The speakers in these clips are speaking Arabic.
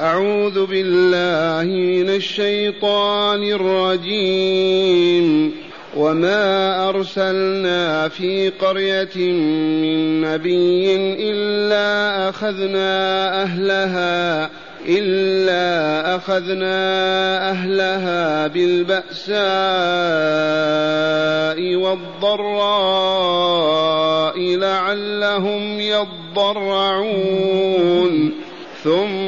أعوذ بالله من الشيطان الرجيم. وما أرسلنا في قرية من نبي إلا أخذنا أهلها إلا أخذنا أهلها بالبأساء والضراء لعلهم يضرعون. ثم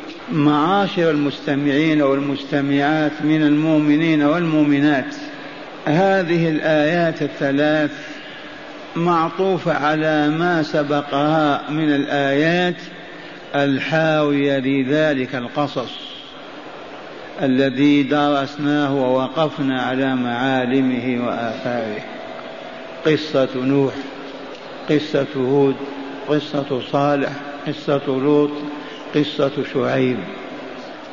معاشر المستمعين والمستمعات من المؤمنين والمؤمنات. هذه الآيات الثلاث معطوفة على ما سبقها من الآيات الحاوية لذلك القصص الذي درسناه ووقفنا على معالمه وآثاره. قصة نوح قصة هود قصة صالح قصة لوط قصة شعيب.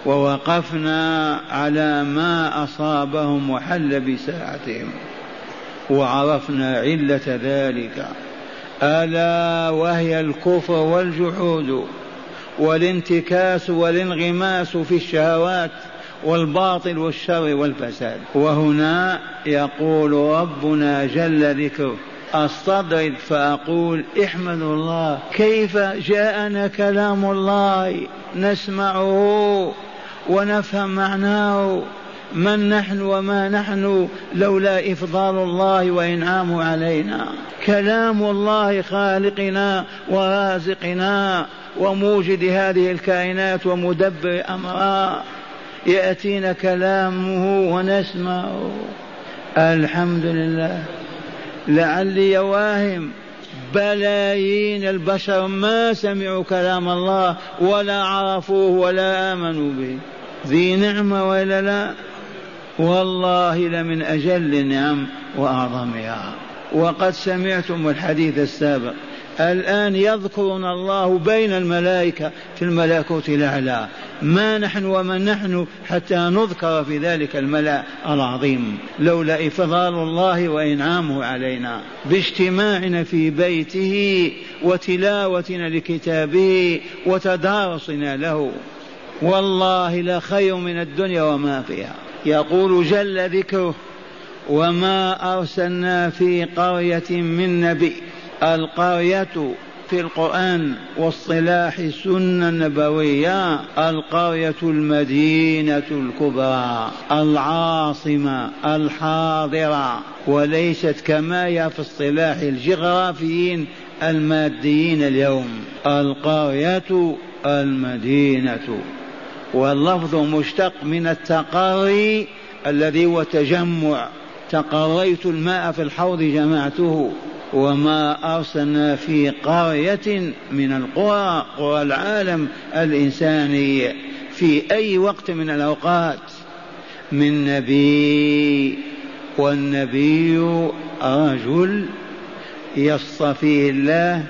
ووقفنا على ما أصابهم وحل بساعتهم. وعرفنا علة ذلك. ألا وهي الكفر والجحود والانتكاس والانغماس في الشهوات والباطل والشر والفساد. وهنا يقول ربنا جل ذكره. استطرد فأقول احمدوا الله كيف جاءنا كلام الله؟ نسمعه ونفهم معناه. من نحن وما نحن لولا إفضال الله وإنعامه علينا. كلام الله خالقنا ورازقنا وموجد هذه الكائنات ومدبر أمرها يأتينا كلامه ونسمعه. الحمد لله. لعلي واهم بلايين البشر ما سمعوا كلام الله ولا عرفوه ولا آمنوا به. ذي نعمة ولا لا؟ والله لمن أجل النعم وأعظمها وقد سمعتم الحديث السابق الآن يذكرنا الله بين الملائكة في الملكوت الأعلى. ما نحن ومن نحن حتى نذكر في ذلك الملأ العظيم. لولا إفضال الله وإنعامه علينا باجتماعنا في بيته وتلاوتنا لكتابه وتدارسنا له. والله لخير من الدنيا وما فيها. يقول جل ذكره وما أرسلنا في قرية من نبي القرية في القرآن واصطلاح السنة النبوية القرية المدينة الكبرى العاصمة الحاضرة وليست كما هي في اصطلاح الجغرافيين الماديين اليوم القرية المدينة. واللفظ مشتق من التقري الذي هو تجمع. تقريت الماء في الحوض جمعته. وما أرسلنا في قرية من القرى قرى العالم الإنساني في أي وقت من الأوقات. من نبي والنبي رجل يصطفيه الله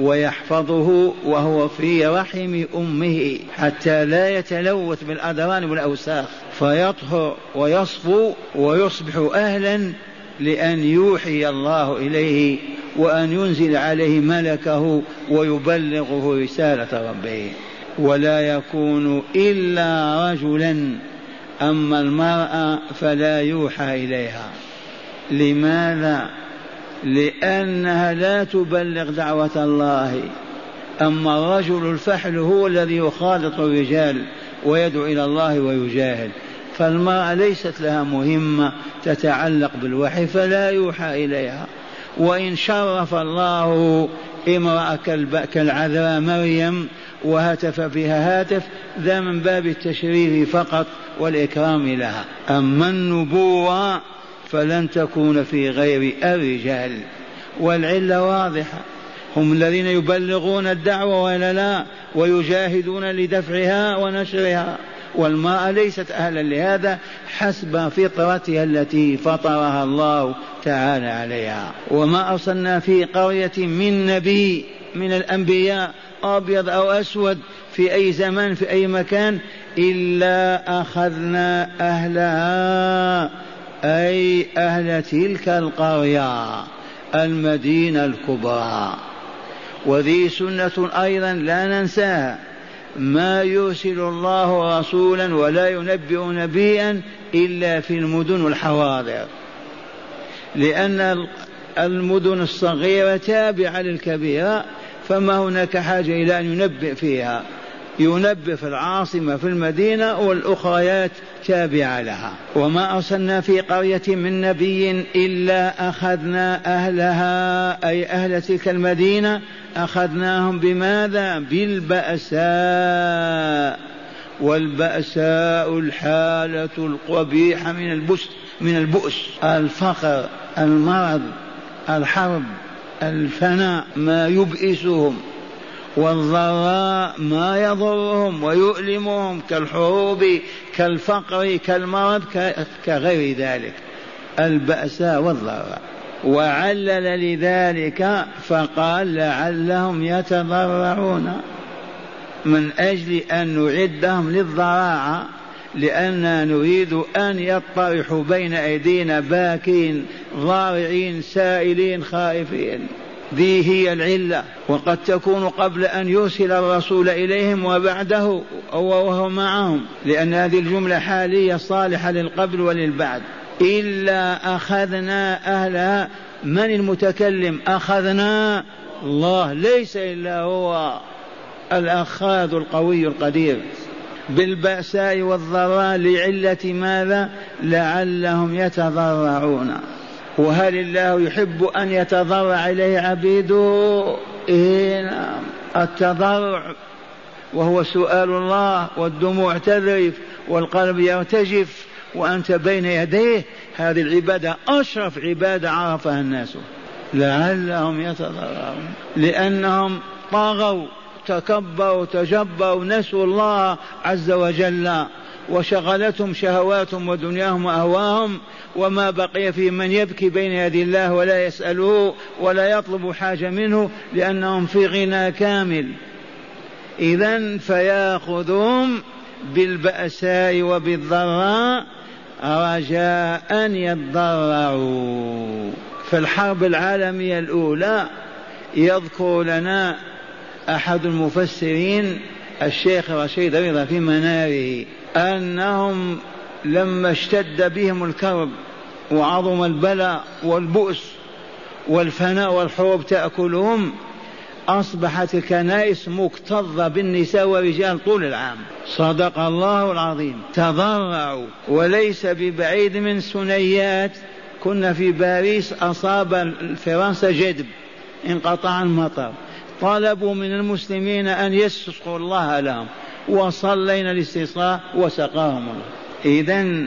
ويحفظه وهو في رحم أمه حتى لا يتلوث بالادران والأوساخ. فيطهر ويصفو ويصبح أهلا لأن يوحي الله إليه وأن ينزل عليه ملكه ويبلغه رسالة ربه. ولا يكون إلا رجلا أما المرأة فلا يوحى إليها. لماذا؟ لأنها لا تبلغ دعوة الله. أما الرجل الفحل هو الذي يخالط الرجال ويدعو إلى الله ويجاهد. فالمرأة ليست لها مهمة تتعلق بالوحي فلا يوحى إليها. وإن شرف الله امرأة كالعذراء مريم وهتف فيها هاتف ذا من باب التشريف فقط والإكرام لها. أما النبوة فلن تكون في غير الرجال. والعلة واضحة. هم الذين يبلغون الدعوة ولا لا ويجاهدون لدفعها ونشرها. والمرأة ليست أهلا لهذا حسب فطرتها التي فطرها الله تعالى عليها. وما أرسلنا في قرية من نبي من الأنبياء أبيض أو أسود في أي زمان في أي مكان إلا أخذنا أهلها أي أهل تلك القرية المدينة الكبرى. وذي سنة أيضا لا ننساها. ما يرسل الله رسولا ولا ينبئ نبيا إلا في المدن والحواضر. لأن المدن الصغيرة تابعة للكبيرة فما هناك حاجة إلى أن ينبئ فيها. ينبئ في العاصمة في المدينة والأخريات تابعة لها. وما أرسلنا في قرية من نبي إلا أخذنا أهلها أي أهل تلك المدينة أخذناهم بماذا؟ بالبأساء. والبأساء الحالة القبيحة من البؤس من البؤس. الفقر المرض الحرب الفناء ما يبئسهم. والضراء ما يضرهم ويؤلمهم كالحروب كالفقر كالمرض كغير ذلك. البأساء والضراء. وعلل لذلك فقال لعلهم يتضرعون. من أجل أن نعدهم للضراعة لأننا نريد أن يطرحوا بين أيدينا باكين ضارعين سائلين خائفين. ذي هي العلة وقد تكون قبل أن يرسل الرسول إليهم وبعده وهو معهم لأن هذه الجملة حالية صالحة للقبل وللبعد. إلا أخذنا أهلها من المتكلم؟ أخذنا الله ليس إلا هو الأخاذ القوي القدير. بالبأساء والضراء لعلة ماذا؟ لعلهم يتضرعون. وهل الله يحب أن يتضرع إليه عبيده إيه نعم. التضرع وهو سؤال الله والدموع تذرف والقلب يرتجف وأنت بين يديه. هذه العبادة أشرف عبادة عرفها الناس. لعلهم يتضرعون. لأنهم طغوا تكبروا تجبروا نسوا الله عز وجل. وشغلتهم شهواتهم ودنياهم وأهواهم وما بقي في من يبكي بين يدي الله ولا يسأله ولا يطلب حاجة منه لأنهم في غنى كامل. اذا فيأخذهم بالبأساء وبالضراء رجاء ان يضرعوا في الحرب العالمية الأولى يذكر لنا أحد المفسرين الشيخ رشيد رضا في مناره أنهم لما اشتد بهم الكرب وعظم البلاء والبؤس والفناء والحروب تأكلهم أصبحت الكنائس مكتظة بالنساء والرجال طول العام. صدق الله العظيم. تضرعوا. وليس ببعيد من سنيات كنا في باريس أصاب فرنسا جدب انقطع المطر. طلبوا من المسلمين أن يسقوا الله لهم. وصلينا الاستسقاء وسقاهم الله. إذا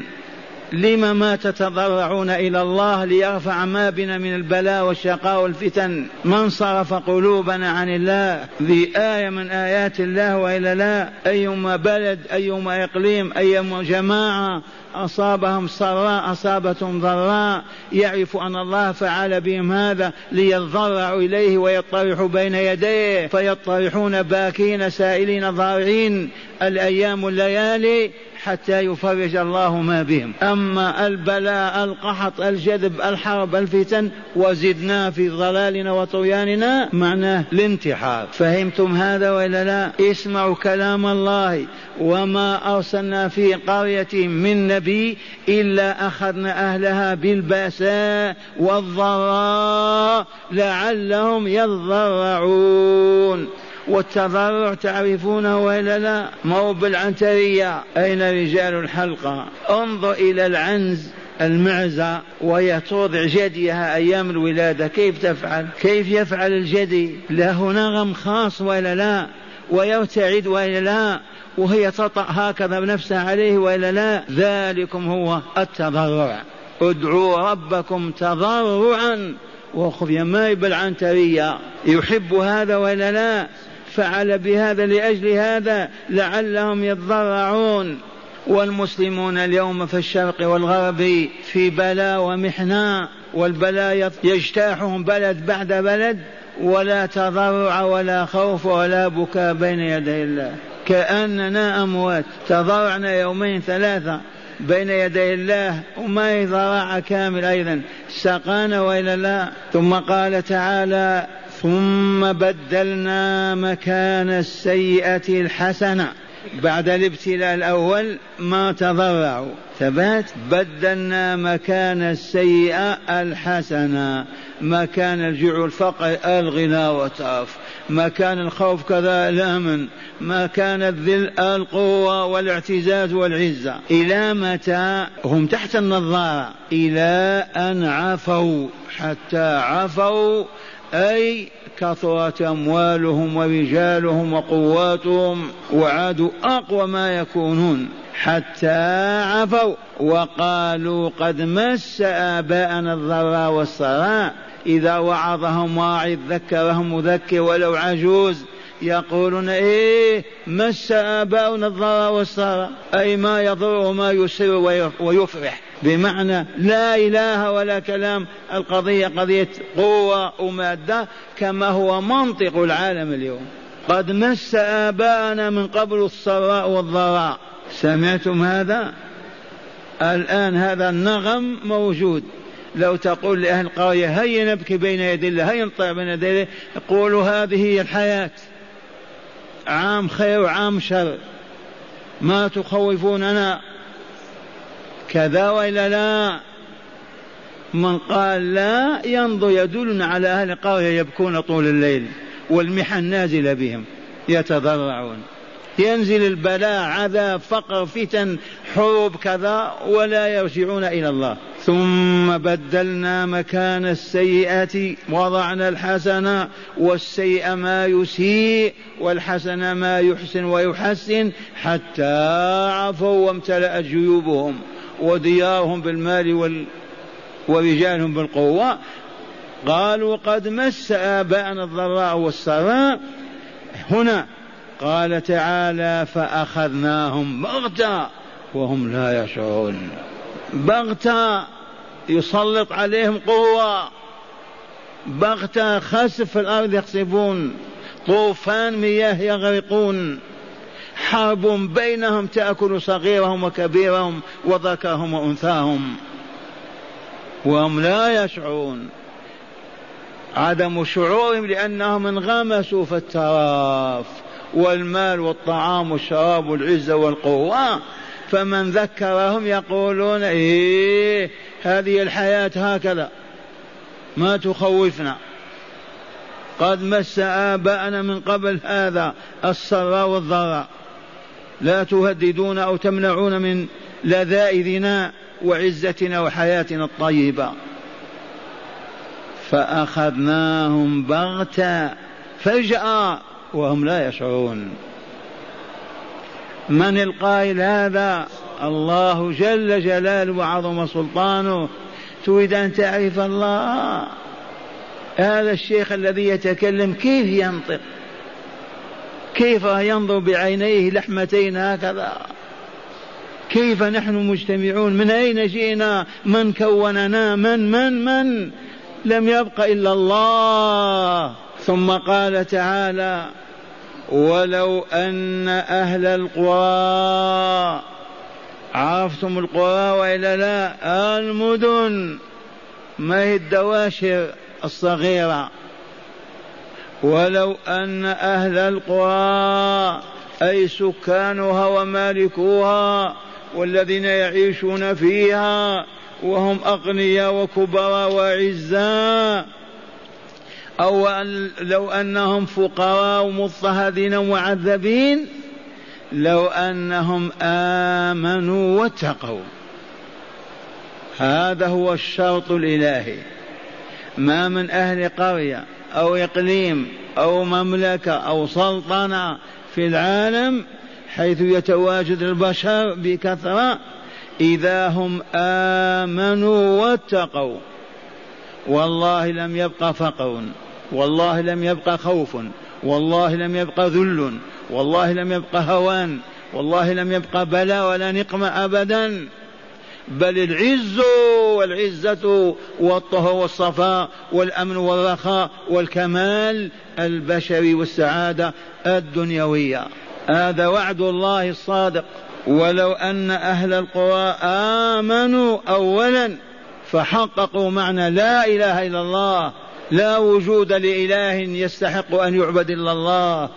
لم ما تتضرعون إلى الله ليرفع ما بنا من البلاء والشقاء والفتن؟ من صرف قلوبنا عن الله ذي آية من آيات الله وإلا لا؟ أيما بلد أيما إقليم أيما جماعة أصابهم سراء أصابتهم ضراء. يعرف أن الله فعل بهم هذا ليضرعوا إليه ويطرحوا بين يديه. فيطرحون باكين سائلين ضارعين. الأيام الليالي حتى يفرج الله ما بهم. أما البلاء القحط الجذب الحرب الفتن وزدنا في ضلالنا وطغياننا معناه الانتحار. فهمتم هذا ولا لا؟ اسمعوا كلام الله. وما أرسلنا في قرية من نبي إلا أخذنا أهلها بالبأساء والضراء لعلهم يضرعون. والتضرع تعرفونه وإلا لا؟ ما هو بالعنترية. أين رجال الحلقة؟ انظر إلى العنز المعزة وهي ترضع جديها أيام الولادة. كيف تفعل؟ كيف يفعل الجدي له نغم خاص ولا لا؟ ويرتعد ولا لا؟ وهي تطأ هكذا بنفسها عليه ولا لا؟ ذلكم هو التضرع ادعوا ربكم تضرعا. وخفيا ما بالعنترية. يحب هذا ولا لا؟ فعل بهذا لأجل هذا لعلهم يتضرعون. والمسلمون اليوم في الشرق والغرب في بلاء ومحنة والبلاء يجتاحهم بلد بعد بلد ولا تضرع ولا خوف ولا بكاء بين يدي الله. كأننا أموات. تضرعنا يومين ثلاثة بين يدي الله وما ضراعة كامل أيضا. سقانا وإلا لا ثم قال تعالى ثم بدلنا مكان السيئة الحسنة. بعد الابتلاء الأول ما تضرعوا. ثبات بدلنا مكان السيئة الحسنة. مكان الجوع والفقر الغنى والترف مكان الخوف كذا الأمن مكان الذل القوة والاعتزاز والعزة. إلى متى؟ هم تحت النظارة. إلى أن عفوا. حتى عفوا أي كثرت أموالهم ورجالهم وقواتهم وعادوا أقوى ما يكونون حتى عفوا وقالوا قد مس آباءنا الضراء والسراء. إذا وعظهم واعظ ذكرهم مذكر ولو عجوز يقولون إيه مس آباؤنا الضراء والسراء. أي ما يضر وما يسر ويفرح. بمعنى لا إله ولا كلام. القضية قضية قوة ومادة كما هو منطق العالم اليوم. قد مس آباءنا من قبل السراء والضراء. سمعتم هذا؟ الآن هذا النغم موجود. لو تقول لأهل القرية هيا نبكي بين يدي الله هيا نطيع بين يدي الله. يقولوا هذه هي الحياة. عام خير وعام شر. ما تخوفوننا كذا وإلا لا؟ من قال لا ينظر يدلنا على أهل القريه يبكون طول الليل والمحن نازله بهم يتضرعون. ينزل البلاء عذاب فقر فتن حروب كذا ولا يرجعون إلى الله. ثم بدلنا مكان السيئة وضعنا الحسنة والسيئة ما يسيء والحسن ما يحسن ويحسن حتى عفوا وامتلأت جيوبهم. وديارهم بالمال وال ورجالهم بالقوة. قالوا قد مس آباءنا الضراء والسراء. هنا قال تعالى فأخذناهم بغتة وهم لا يشعرون. بغتة يسلط عليهم قوة. بغتة خسف في الأرض يخسفون. طوفان مياه يغرقون. حرب بينهم تأكل صغيرهم وكبيرهم وذكرهم وأنثاهم. وهم لا يشعرون. عدم شعورهم لأنهم انغمسوا في التراف والمال والطعام والشراب والعزة والقوة. فمن ذكرهم يقولون إيه هذه الحياة هكذا. ما تخوفنا. قد مس آباءنا من قبل هذا السراء والضراء. لا تهددون أو تمنعون من لذائذنا وعزتنا وحياتنا الطيبة. فأخذناهم بغتة فجأة وهم لا يشعرون. من القائل هذا؟ الله جل جلاله وعظم سلطانه. تريد أن تعرف الله؟ هذا الشيخ الذي يتكلم كيف ينطق؟ كيف ينظر بعينيه لحمتين هكذا؟ كيف نحن مجتمعون؟ من أين جئنا؟ من كوننا؟ من من من؟ لم يبق إلا الله. ثم قال تعالى ولو أن أهل القرى عرفتم القرى وإلا لا؟ المدن ما هي الدواشر الصغيرة؟ ولو أن أهل القرى أي سكانها ومالكوها والذين يعيشون فيها وهم أغنياء وكبراء وعزاء أو أن لو أنهم فقراء مضطهدين ومعذبين لو أنهم آمنوا واتقوا. هذا هو الشرط الإلهي. ما من أهل قرية أو إقليم أو مملكة أو سلطنة في العالم حيث يتواجد البشر بكثرة إذا هم آمنوا واتقوا. والله لم يبق فقر والله لم يبق خوف والله لم يبق ذل والله لم يبق هوان والله لم يبق بلاء ولا نقمة أبدا. بل العز والعزة والطهر والصفاء والأمن والرخاء والكمال البشري والسعادة الدنيوية. هذا وعد الله الصادق. ولو أن أهل القرى آمنوا أولا فحققوا معنى لا إله إلا الله. لا وجود لإله يستحق أن يعبد إلا الله.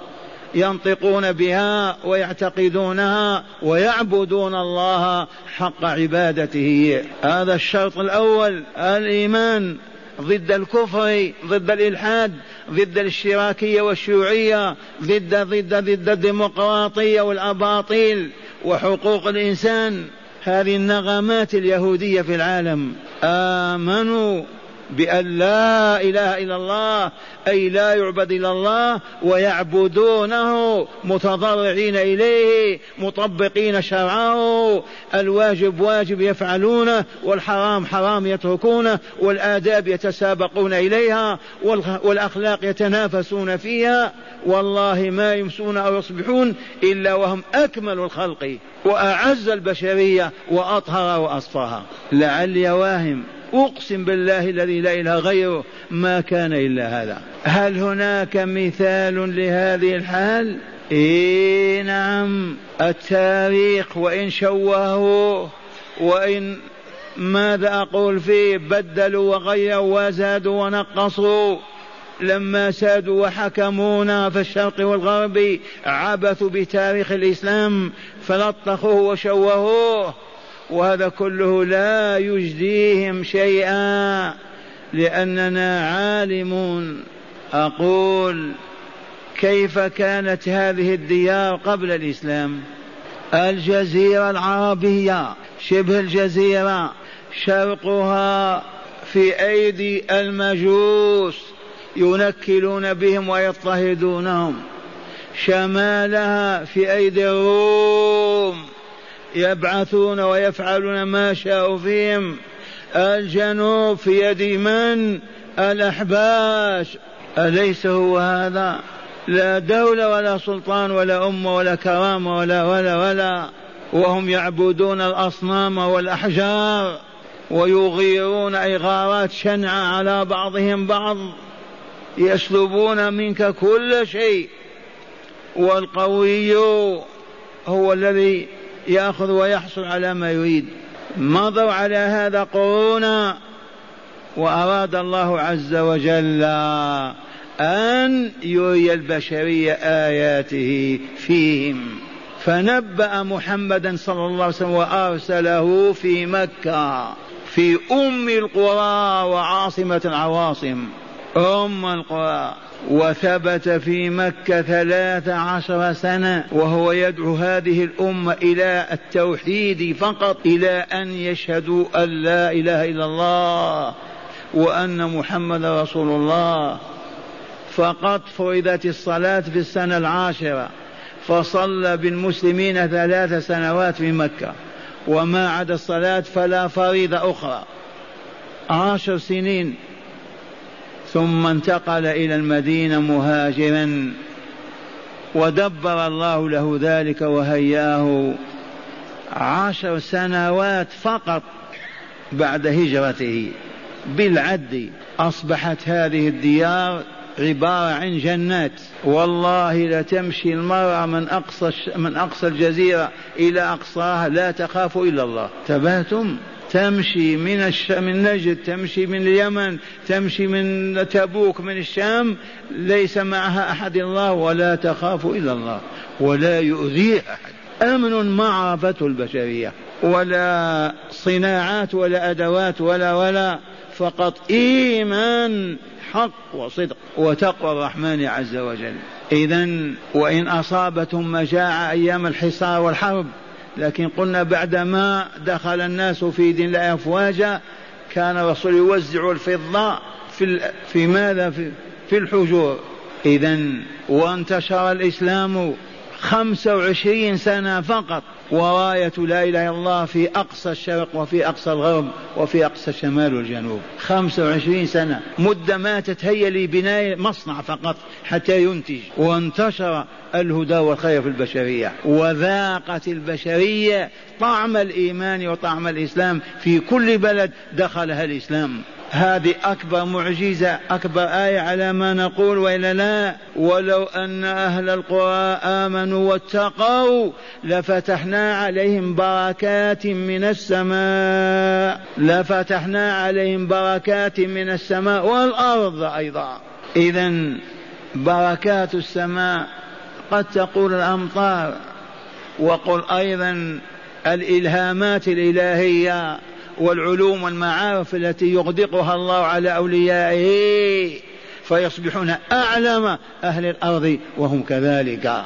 ينطقون بها ويعتقدونها ويعبدون الله حق عبادته. هذا الشرط الأول الإيمان ضد الكفر ضد الإلحاد ضد الاشتراكية والشيوعية ضد ضد ضد الديمقراطية والأباطيل وحقوق الإنسان. هذه النغمات اليهودية في العالم. آمنوا. بأن لا إله إلا الله أي لا يعبد إلا الله ويعبدونه متضرعين إليه مطبقين شرعه. الواجب واجب يفعلونه والحرام حرام يتركونه والآداب يتسابقون إليها والأخلاق يتنافسون فيها. والله ما يمسون أو يصبحون إلا وهم أكمل الخلق وأعز البشرية وأطهر وأصفاها. لعلي واهم. أقسم بالله الذي لا إله غيره ما كان إلا هذا. هل هناك مثال لهذه الحال؟ إيه نعم. التاريخ وإن شوهوا وإن ماذا أقول فيه؟ بدلوا وغيروا وزادوا ونقصوا. لما سادوا وحكمونا في الشرق والغرب عبثوا بتاريخ الإسلام فلطخوه وشوهوه. وهذا كله لا يجديهم شيئا لأننا عالمون. أقول كيف كانت هذه الديار قبل الإسلام؟ الجزيرة العربية شبه الجزيرة شرقها في أيدي المجوس ينكلون بهم ويضطهدونهم. شمالها في أيدي الروم. يبعثون ويفعلون ما شاءوا فيهم. الجنوب في يد من؟ الأحباش. أليس هو هذا؟ لا دولة ولا سلطان ولا أمة ولا كرامة ولا ولا ولا. وهم يعبدون الأصنام والأحجار ويغيرون إغارات شنعة على بعضهم بعض. يسلبون منك كل شيء. والقوي هو الذي ياخذ ويحصل على ما يريد. مضوا على هذا قرونا وأراد الله عز وجل أن يري البشرية آياته فيهم. فنبأ محمدا صلى الله عليه وسلم وأرسله في مكة في أم القرى وعاصمة العواصم. أم القرى وثبت في مكة ثلاث عشر سنة وهو يدعو هذه الأمة إلى التوحيد فقط إلى أن يشهدوا أن لا إله إلا الله وأن محمد رسول الله. فقد فرضت الصلاة في السنة العاشرة فصلى بالمسلمين ثلاث سنوات في مكة. وما عدا الصلاة فلا فريضة أخرى. عشر سنين ثم انتقل إلى المدينة مهاجرا. ودبر الله له ذلك وهياه عشر سنوات فقط بعد هجرته. بالعد أصبحت هذه الديار عبارة عن جنات. والله لتمشي المرأة من أقصى من أقصى الجزيرة إلى أقصاها. لا تخاف إلا الله. تبهتم تمشي من الش... من نجد تمشي من اليمن تمشي من تبوك من الشام ليس معها أحد الله ولا تخاف إلا الله ولا يؤذيه أحد. أمن معرفة البشرية ولا صناعات ولا أدوات ولا ولا فقط إيمان حق وصدق وتقوى الرحمن عز وجل. إذا وإن أصابتهم مجاعة أيام الحصار والحرب لكن قلنا بعدما دخل الناس في دين الله أفواجا كان الرسول يوزع الفضة في في ماذا؟ في, في الحجور. إذا وانتشر الإسلام خمسة وعشرين سنة فقط. وراية لا إله إلا الله في أقصى الشرق وفي أقصى الغرب وفي أقصى الشمال والجنوب. خمسة وعشرين سنة. مدة ما تتهيأ لبناء مصنع فقط حتى ينتج. وانتشر الهدى والخير في البشرية. وذاقت البشرية طعم الإيمان وطعم الإسلام في كل بلد دخلها الإسلام. هذه أكبر معجزة أكبر آية على ما نقول وإلا لا. ولو أن أهل القرى آمنوا واتقوا لفتحنا عليهم بركات من السماء لفتحنا عليهم بركات من السماء والأرض أيضا. إذا بركات السماء قد تقول الأمطار وقل أيضا الإلهامات الإلهية. والعلوم والمعارف التي يغدقها الله على أوليائه فيصبحون أعلم أهل الأرض وهم كذلك.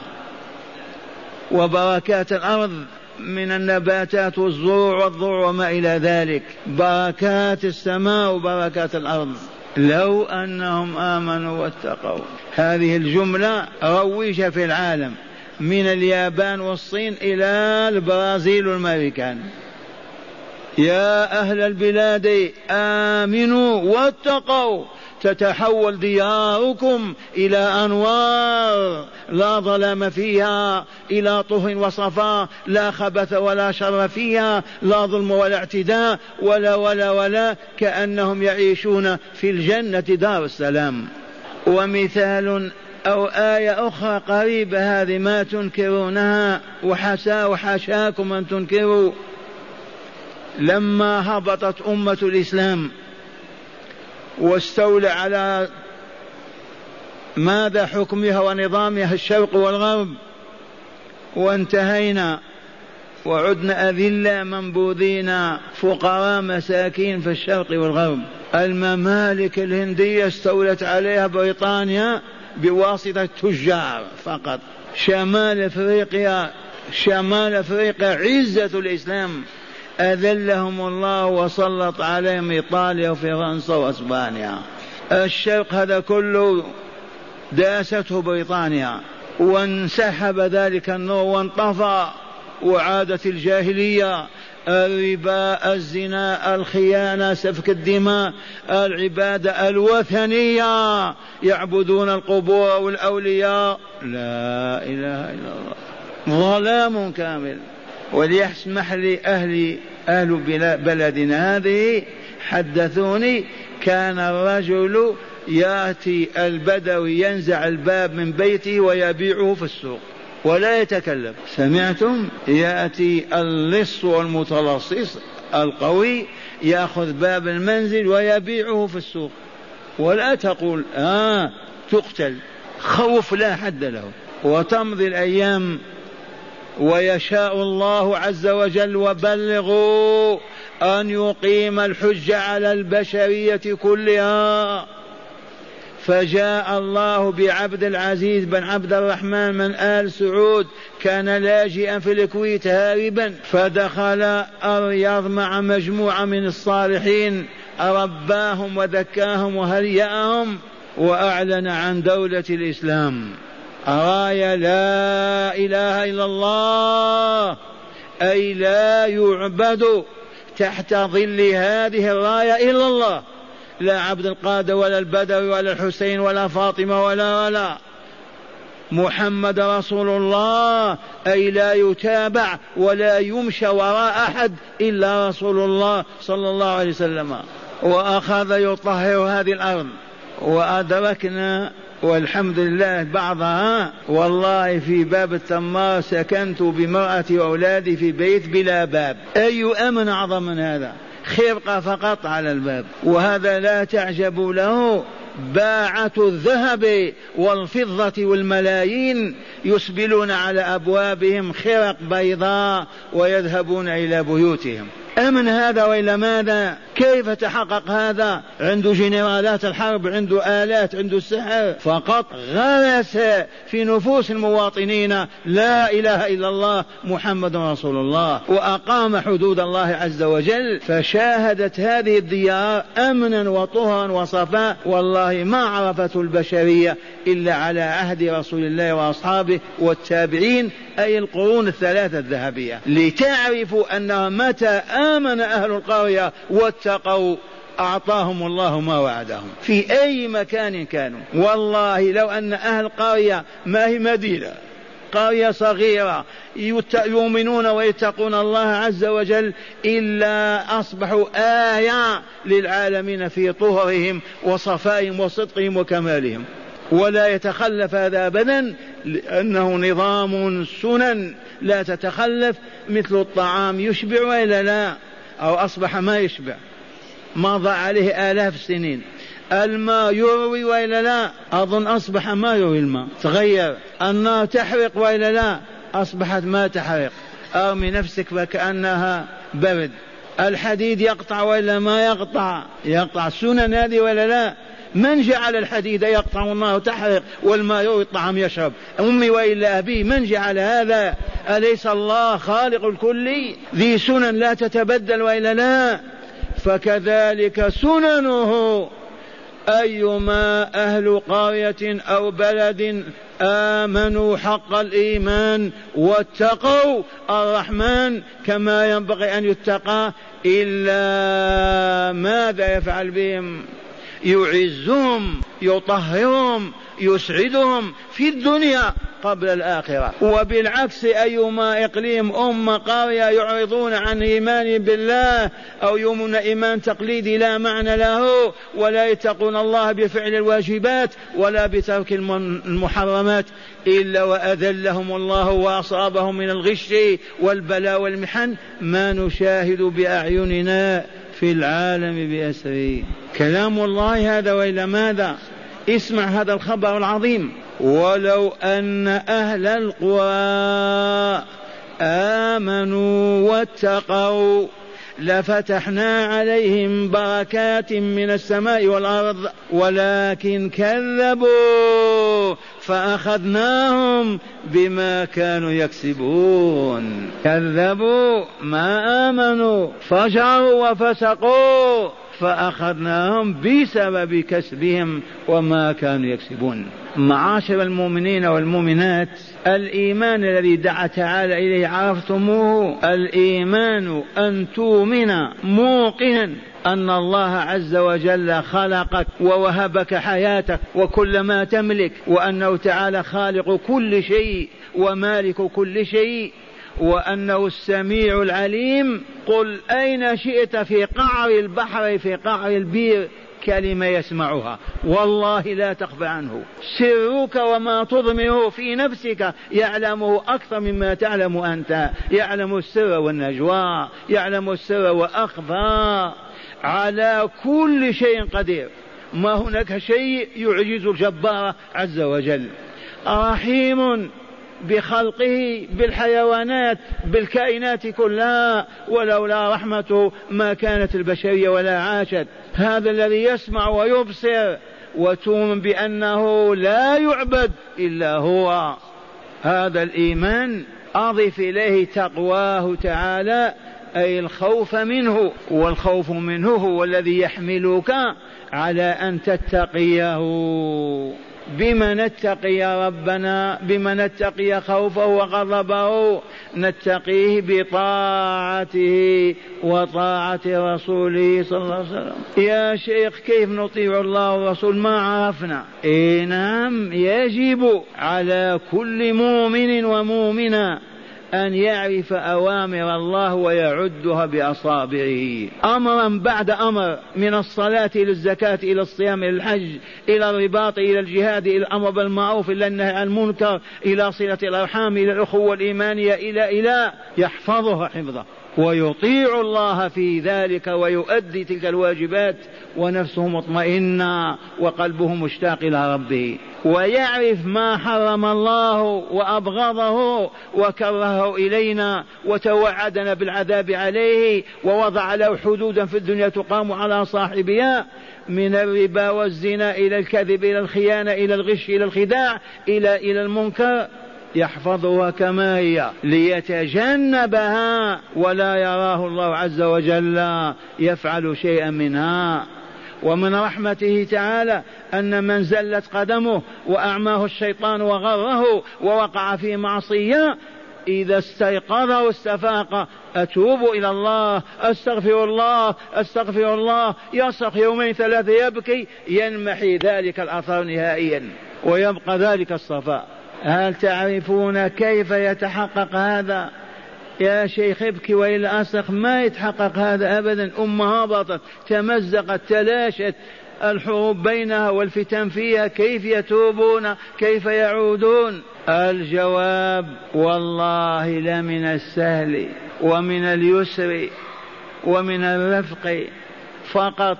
وبركات الأرض من النباتات والزروع والضروع وما إلى ذلك. بركات السماء وبركات الأرض. لو أنهم آمنوا واتقوا. هذه الجملة روجة في العالم من اليابان والصين إلى البرازيل والماريكان يا أهل البلاد آمنوا واتقوا. تتحول دياركم إلى أنوار لا ظلام فيها إلى طه وصفاء لا خبث ولا شر فيها لا ظلم ولا اعتداء ولا ولا ولا كأنهم يعيشون في الجنة دار السلام. ومثال أو آية أخرى قريبة هذه ما تنكرونها وحسا وحشاكم أن تنكروا. لما هبطت أمة الإسلام واستولى على ماذا حكمها ونظامها الشرق والغرب وانتهينا وعدنا أذلة منبوذين فقراء مساكين في الشرق والغرب. الممالك الهندية استولت عليها بريطانيا بواسطة التجار فقط. شمال أفريقيا شمال أفريقيا عزة الإسلام. أذلهم الله وسلط عليهم إيطاليا وفرنسا وأسبانيا. الشرق هذا كله داسته بريطانيا وانسحب ذلك النور وانطفى وعادت الجاهلية. الربا الزنا الخيانة سفك الدماء العبادة الوثنية. يعبدون القبور والأولياء. لا إله إلا الله. ظلام كامل. وليسمح لي أهل أهل بلدنا هذه حدثوني كان الرجل يأتي البدوي ينزع الباب من بيته ويبيعه في السوق ولا يتكلم. سمعتم؟ يأتي اللص والمتلصص القوي يأخذ باب المنزل ويبيعه في السوق. ولا تقول آه تقتل خوف لا حد له. وتمضي الأيام ويشاء الله عز وجل وبلغوا أن يقيم الحج على البشرية كلها. فجاء الله بعبد العزيز بن عبد الرحمن من آل سعود كان لاجئا في الكويت هاربا فدخل الرياض مع مجموعة من الصالحين رباهم وذكاهم وهيأهم وأعلن عن دولة الإسلام. راية لا إله إلا الله أي لا يعبد تحت ظل هذه الراية إلا الله. لا عبد القادر ولا البدوي ولا الحسين ولا فاطمة ولا ولا. محمد رسول الله أي لا يتابع ولا يمشى وراء أحد إلا رسول الله صلى الله عليه وسلم. وأخذ يطهر هذه الأرض. وأدركنا والحمد لله بعضها والله في باب التمار سكنت بمرأتي وأولادي في بيت بلا باب. أي أمن أعظم من هذا؟ خرقة فقط على الباب. وهذا لا تعجب له باعة الذهب والفضة والملايين يسبلون على أبوابهم خرق بيضاء ويذهبون إلى بيوتهم. أمن هذا وإلا ماذا؟ كيف تحقق هذا؟ عنده جنرالات الحرب عنده آلات عنده السحر. فقط غرس في نفوس المواطنين. لا إله إلا الله محمد رسول الله. وأقام حدود الله عز وجل. فشاهدت هذه الديار أمنا وطهرا وصفاء. والله ما عرفته البشرية إلا على عهد رسول الله وأصحابه والتابعين. أي القرون الثلاثة الذهبية لتعرفوا أن متى آمن أهل القرية واتقوا أعطاهم الله ما وعدهم. في أي مكان كانوا. والله لو أن أهل قرية ما هي مدينة قرية صغيرة يؤمنون ويتقون الله عز وجل إلا أصبحوا آية للعالمين في طهرهم وصفائهم وصدقهم وكمالهم. ولا يتخلف هذا أبدا لأنه نظام سنن. لا تتخلف مثل الطعام يشبع وإلا لا أو أصبح ما يشبع. مضى عليه آلاف السنين. الماء يروي وإلا لا أظن أصبح ما يروي الماء. تغير. النار تحرق وإلا لا أصبحت ما تحرق. أرمي نفسك فكأنها برد. الحديد يقطع وإلا ما يقطع. يقطع السنن هذه ولا لا. من جعل الحديد يقطع النار تحرق والماء يروي الطعام يشرب؟ أمي وإلا أبي من جعل هذا؟ أليس الله خالق الكل؟ ذي سنن لا تتبدل وإلا لا. فكذلك سننه أيما أهل قرية أو بلد آمنوا حق الإيمان واتقوا الرحمن كما ينبغي أن يتقى إلا ماذا يفعل بهم؟ يعزهم يطهرهم يسعدهم في الدنيا قبل الآخرة. وبالعكس أيما إقليم أم قرية يعرضون عن إيمان بالله أو يؤمنون إيمان تقليدي لا معنى له ولا يتقون الله بفعل الواجبات ولا بترك المحرمات إلا وأذلهم الله وأصابهم من الغش والبلاء والمحن. ما نشاهد بأعيننا في العالم بأسره. كلام الله هذا وإلا ماذا؟ اسمع هذا الخبر العظيم. ولو أن أهل القرى آمنوا واتقوا لفتحنا عليهم بركات من السماء والأرض ولكن كذبوا. فأخذناهم بما كانوا يكسبون. كذبوا ما آمنوا فجروا وفسقوا فأخذناهم بسبب كسبهم وما كانوا يكسبون. معاشر المؤمنين والمؤمنات الإيمان الذي دعا تعالى إليه عرفتموه الإيمان أن تؤمن موقنا أن الله عز وجل خلقك ووهبك حياتك وكل ما تملك وأنه تعالى خالق كل شيء ومالك كل شيء وأنه السميع العليم. قل أين شئت في قعر البحر في قعر البير؟ كلمة يسمعها. والله لا تخفى عنه. سرك وما تضمره في نفسك يعلمه أكثر مما تعلم أنت. يعلم السر والنجوى. يعلم السر وأخفى. على كل شيء قدير. ما هناك شيء يعجز الجبار عز وجل. رحيم بخلقه بالحيوانات بالكائنات كلها ولولا رحمته ما كانت البشرية ولا عاشت. هذا الذي يسمع ويبصر وتؤمن بأنه لا يعبد إلا هو. هذا الإيمان أضف إليه تقواه تعالى أي الخوف منه. والخوف منه هو الذي يحملك على أن تتقيه. بما نتقي ربنا بما نتقي خوفه وغضبه نتقيه بطاعته وطاعة رسوله صلى الله عليه وسلم. يا شيخ كيف نطيع الله والرسول؟ ما عرفنا. إيه نعم يجب على كل مؤمن ومؤمنة أن يعرف أوامر الله ويعدها بأصابعه. أمرا بعد أمر من الصلاة إلى الزكاة إلى الصيام إلى الحج إلى الرباط إلى الجهاد إلى الأمر بالمعروف إلى النهي عن المنكر إلى صلة الأرحام إلى الأخوة الإيمانية إلى إلى يحفظها حفظه. ويطيع الله في ذلك ويؤدي تلك الواجبات ونفسه مطمئنة وقلبه مشتاق إلى ربه. ويعرف ما حرم الله وأبغضه وكرهه إلينا وتوعدنا بالعذاب عليه ووضع له حدودا في الدنيا تقام على صاحبها من الربا والزنا إلى الكذب إلى الخيانة إلى الغش إلى الخداع إلى إلى المنكر. يحفظها كما هي ليتجنبها ولا يراه الله عز وجل يفعل شيئا منها. ومن رحمته تعالى أن من زلت قدمه وأعماه الشيطان وغره ووقع في معصية إذا استيقظ واستفاق أتوب إلى الله أستغفر الله أستغفر الله. يصرخ يومين ثلاثة يبكي ينمحي ذلك الأثر نهائيا ويبقى ذلك الصفاء. هل تعرفون كيف يتحقق هذا؟ يا شيخ ابكي وإلا أصرخ ما يتحقق هذا أبدا. أمة هبطت تمزقت تلاشت. الحروب بينها والفتن فيها كيف يتوبون؟ كيف يعودون؟ الجواب والله لمن السهل ومن اليسر ومن الرفق. فقط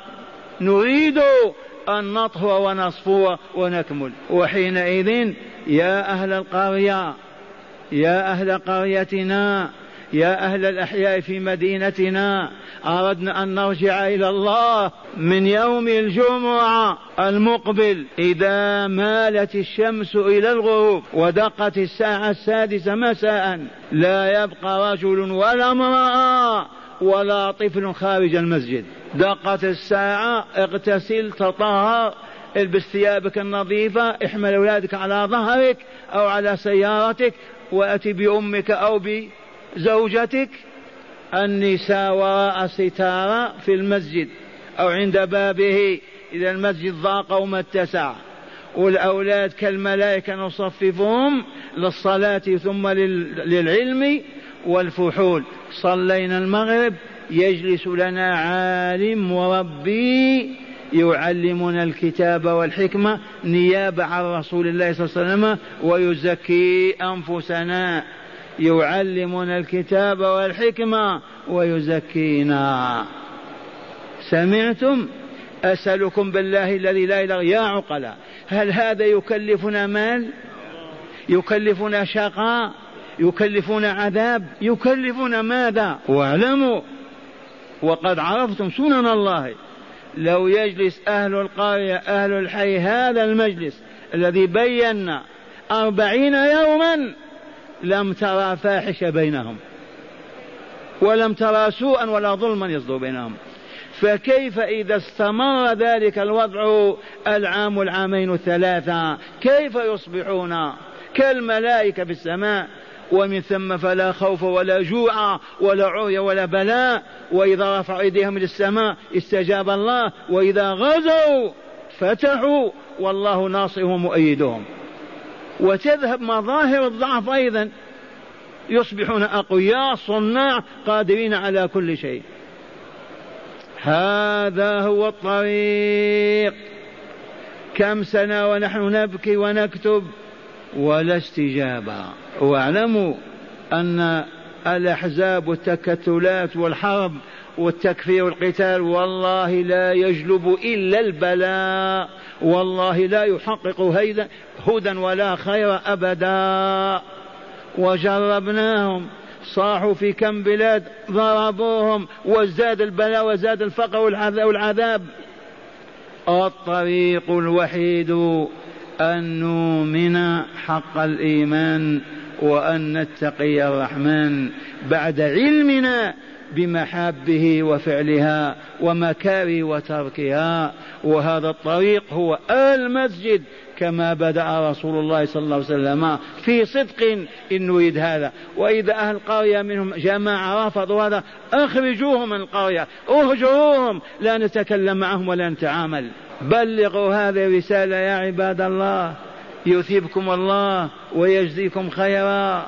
نريد أن نطهو ونصفو ونكمل. وحينئذ يا أهل القرية يا أهل قريتنا يا أهل الأحياء في مدينتنا أردنا أن نرجع إلى الله من يوم الجمعة المقبل. إذا مالت الشمس إلى الغروب ودقت الساعة السادسة مساء لا يبقى رجل ولا امرأة ولا طفل خارج المسجد. دقت الساعة اغتسل تطهر البس ثيابك النظيفة احمل أولادك على ظهرك أو على سيارتك وأتي بأمك أو بزوجتك. النساء وراء ستارة في المسجد أو عند بابه. إذا المسجد ضاق وما اتسع. والأولاد كالملائكة نصففهم للصلاة ثم للعلم والفحول. صلينا المغرب يجلس لنا عالم وربي يعلمنا الكتاب والحكمة نيابة عن رسول الله صلى الله عليه وسلم ويزكي أنفسنا. يعلمنا الكتاب والحكمة ويزكينا. سمعتم؟ أسألكم بالله الذي لا إله يا عقلاء هل هذا يكلفنا مال؟ يكلفنا شقاء؟ يكلفنا عذاب؟ يكلفنا ماذا؟ واعلموا وقد عرفتم سنن الله. لو يجلس أهل القرية أهل الحي هذا المجلس الذي بينا أربعين يوما لم ترى فاحشة بينهم ولم ترى سوءا ولا ظلما يصدر بينهم. فكيف إذا استمر ذلك الوضع العام العامين الثلاثة؟ كيف يصبحون كالملائكة في السماء؟ ومن ثم فلا خوف ولا جوع ولا عري ولا بلاء. وإذا رفعوا أيديهم إلى السماء استجاب الله. وإذا غزوا فتحوا. والله ناصرهم ومؤيدهم وتذهب مظاهر الضعف أيضا. يصبحون أقوياء صناع قادرين على كل شيء. هذا هو الطريق. كم سنة ونحن نبكي ونكتب. ولا استجابة. واعلموا أن الأحزاب والتكتلات والحرب والتكفير والقتال والله لا يجلب إلا البلاء. والله لا يحقق هدى ولا خير أبدا. وجربناهم. صاحوا في كم بلاد ضربوهم وازداد البلاء وزاد الفقر والعذاب. الطريق الوحيد أن نؤمن حق الإيمان وأن نتقي الرحمن بعد علمنا بمحابه وفعلها ومكاره وتركها. وهذا الطريق هو المسجد كما بدأ رسول الله صلى الله عليه وسلم في صدق إن نريد هذا. وإذا أهل القرية منهم جماعة رفضوا هذا أخرجوهم من القرية اهجروهم لا نتكلم معهم ولا نتعامل. بلغوا هذه الرسالة يا عباد الله. يثيبكم الله ويجزيكم خيرا.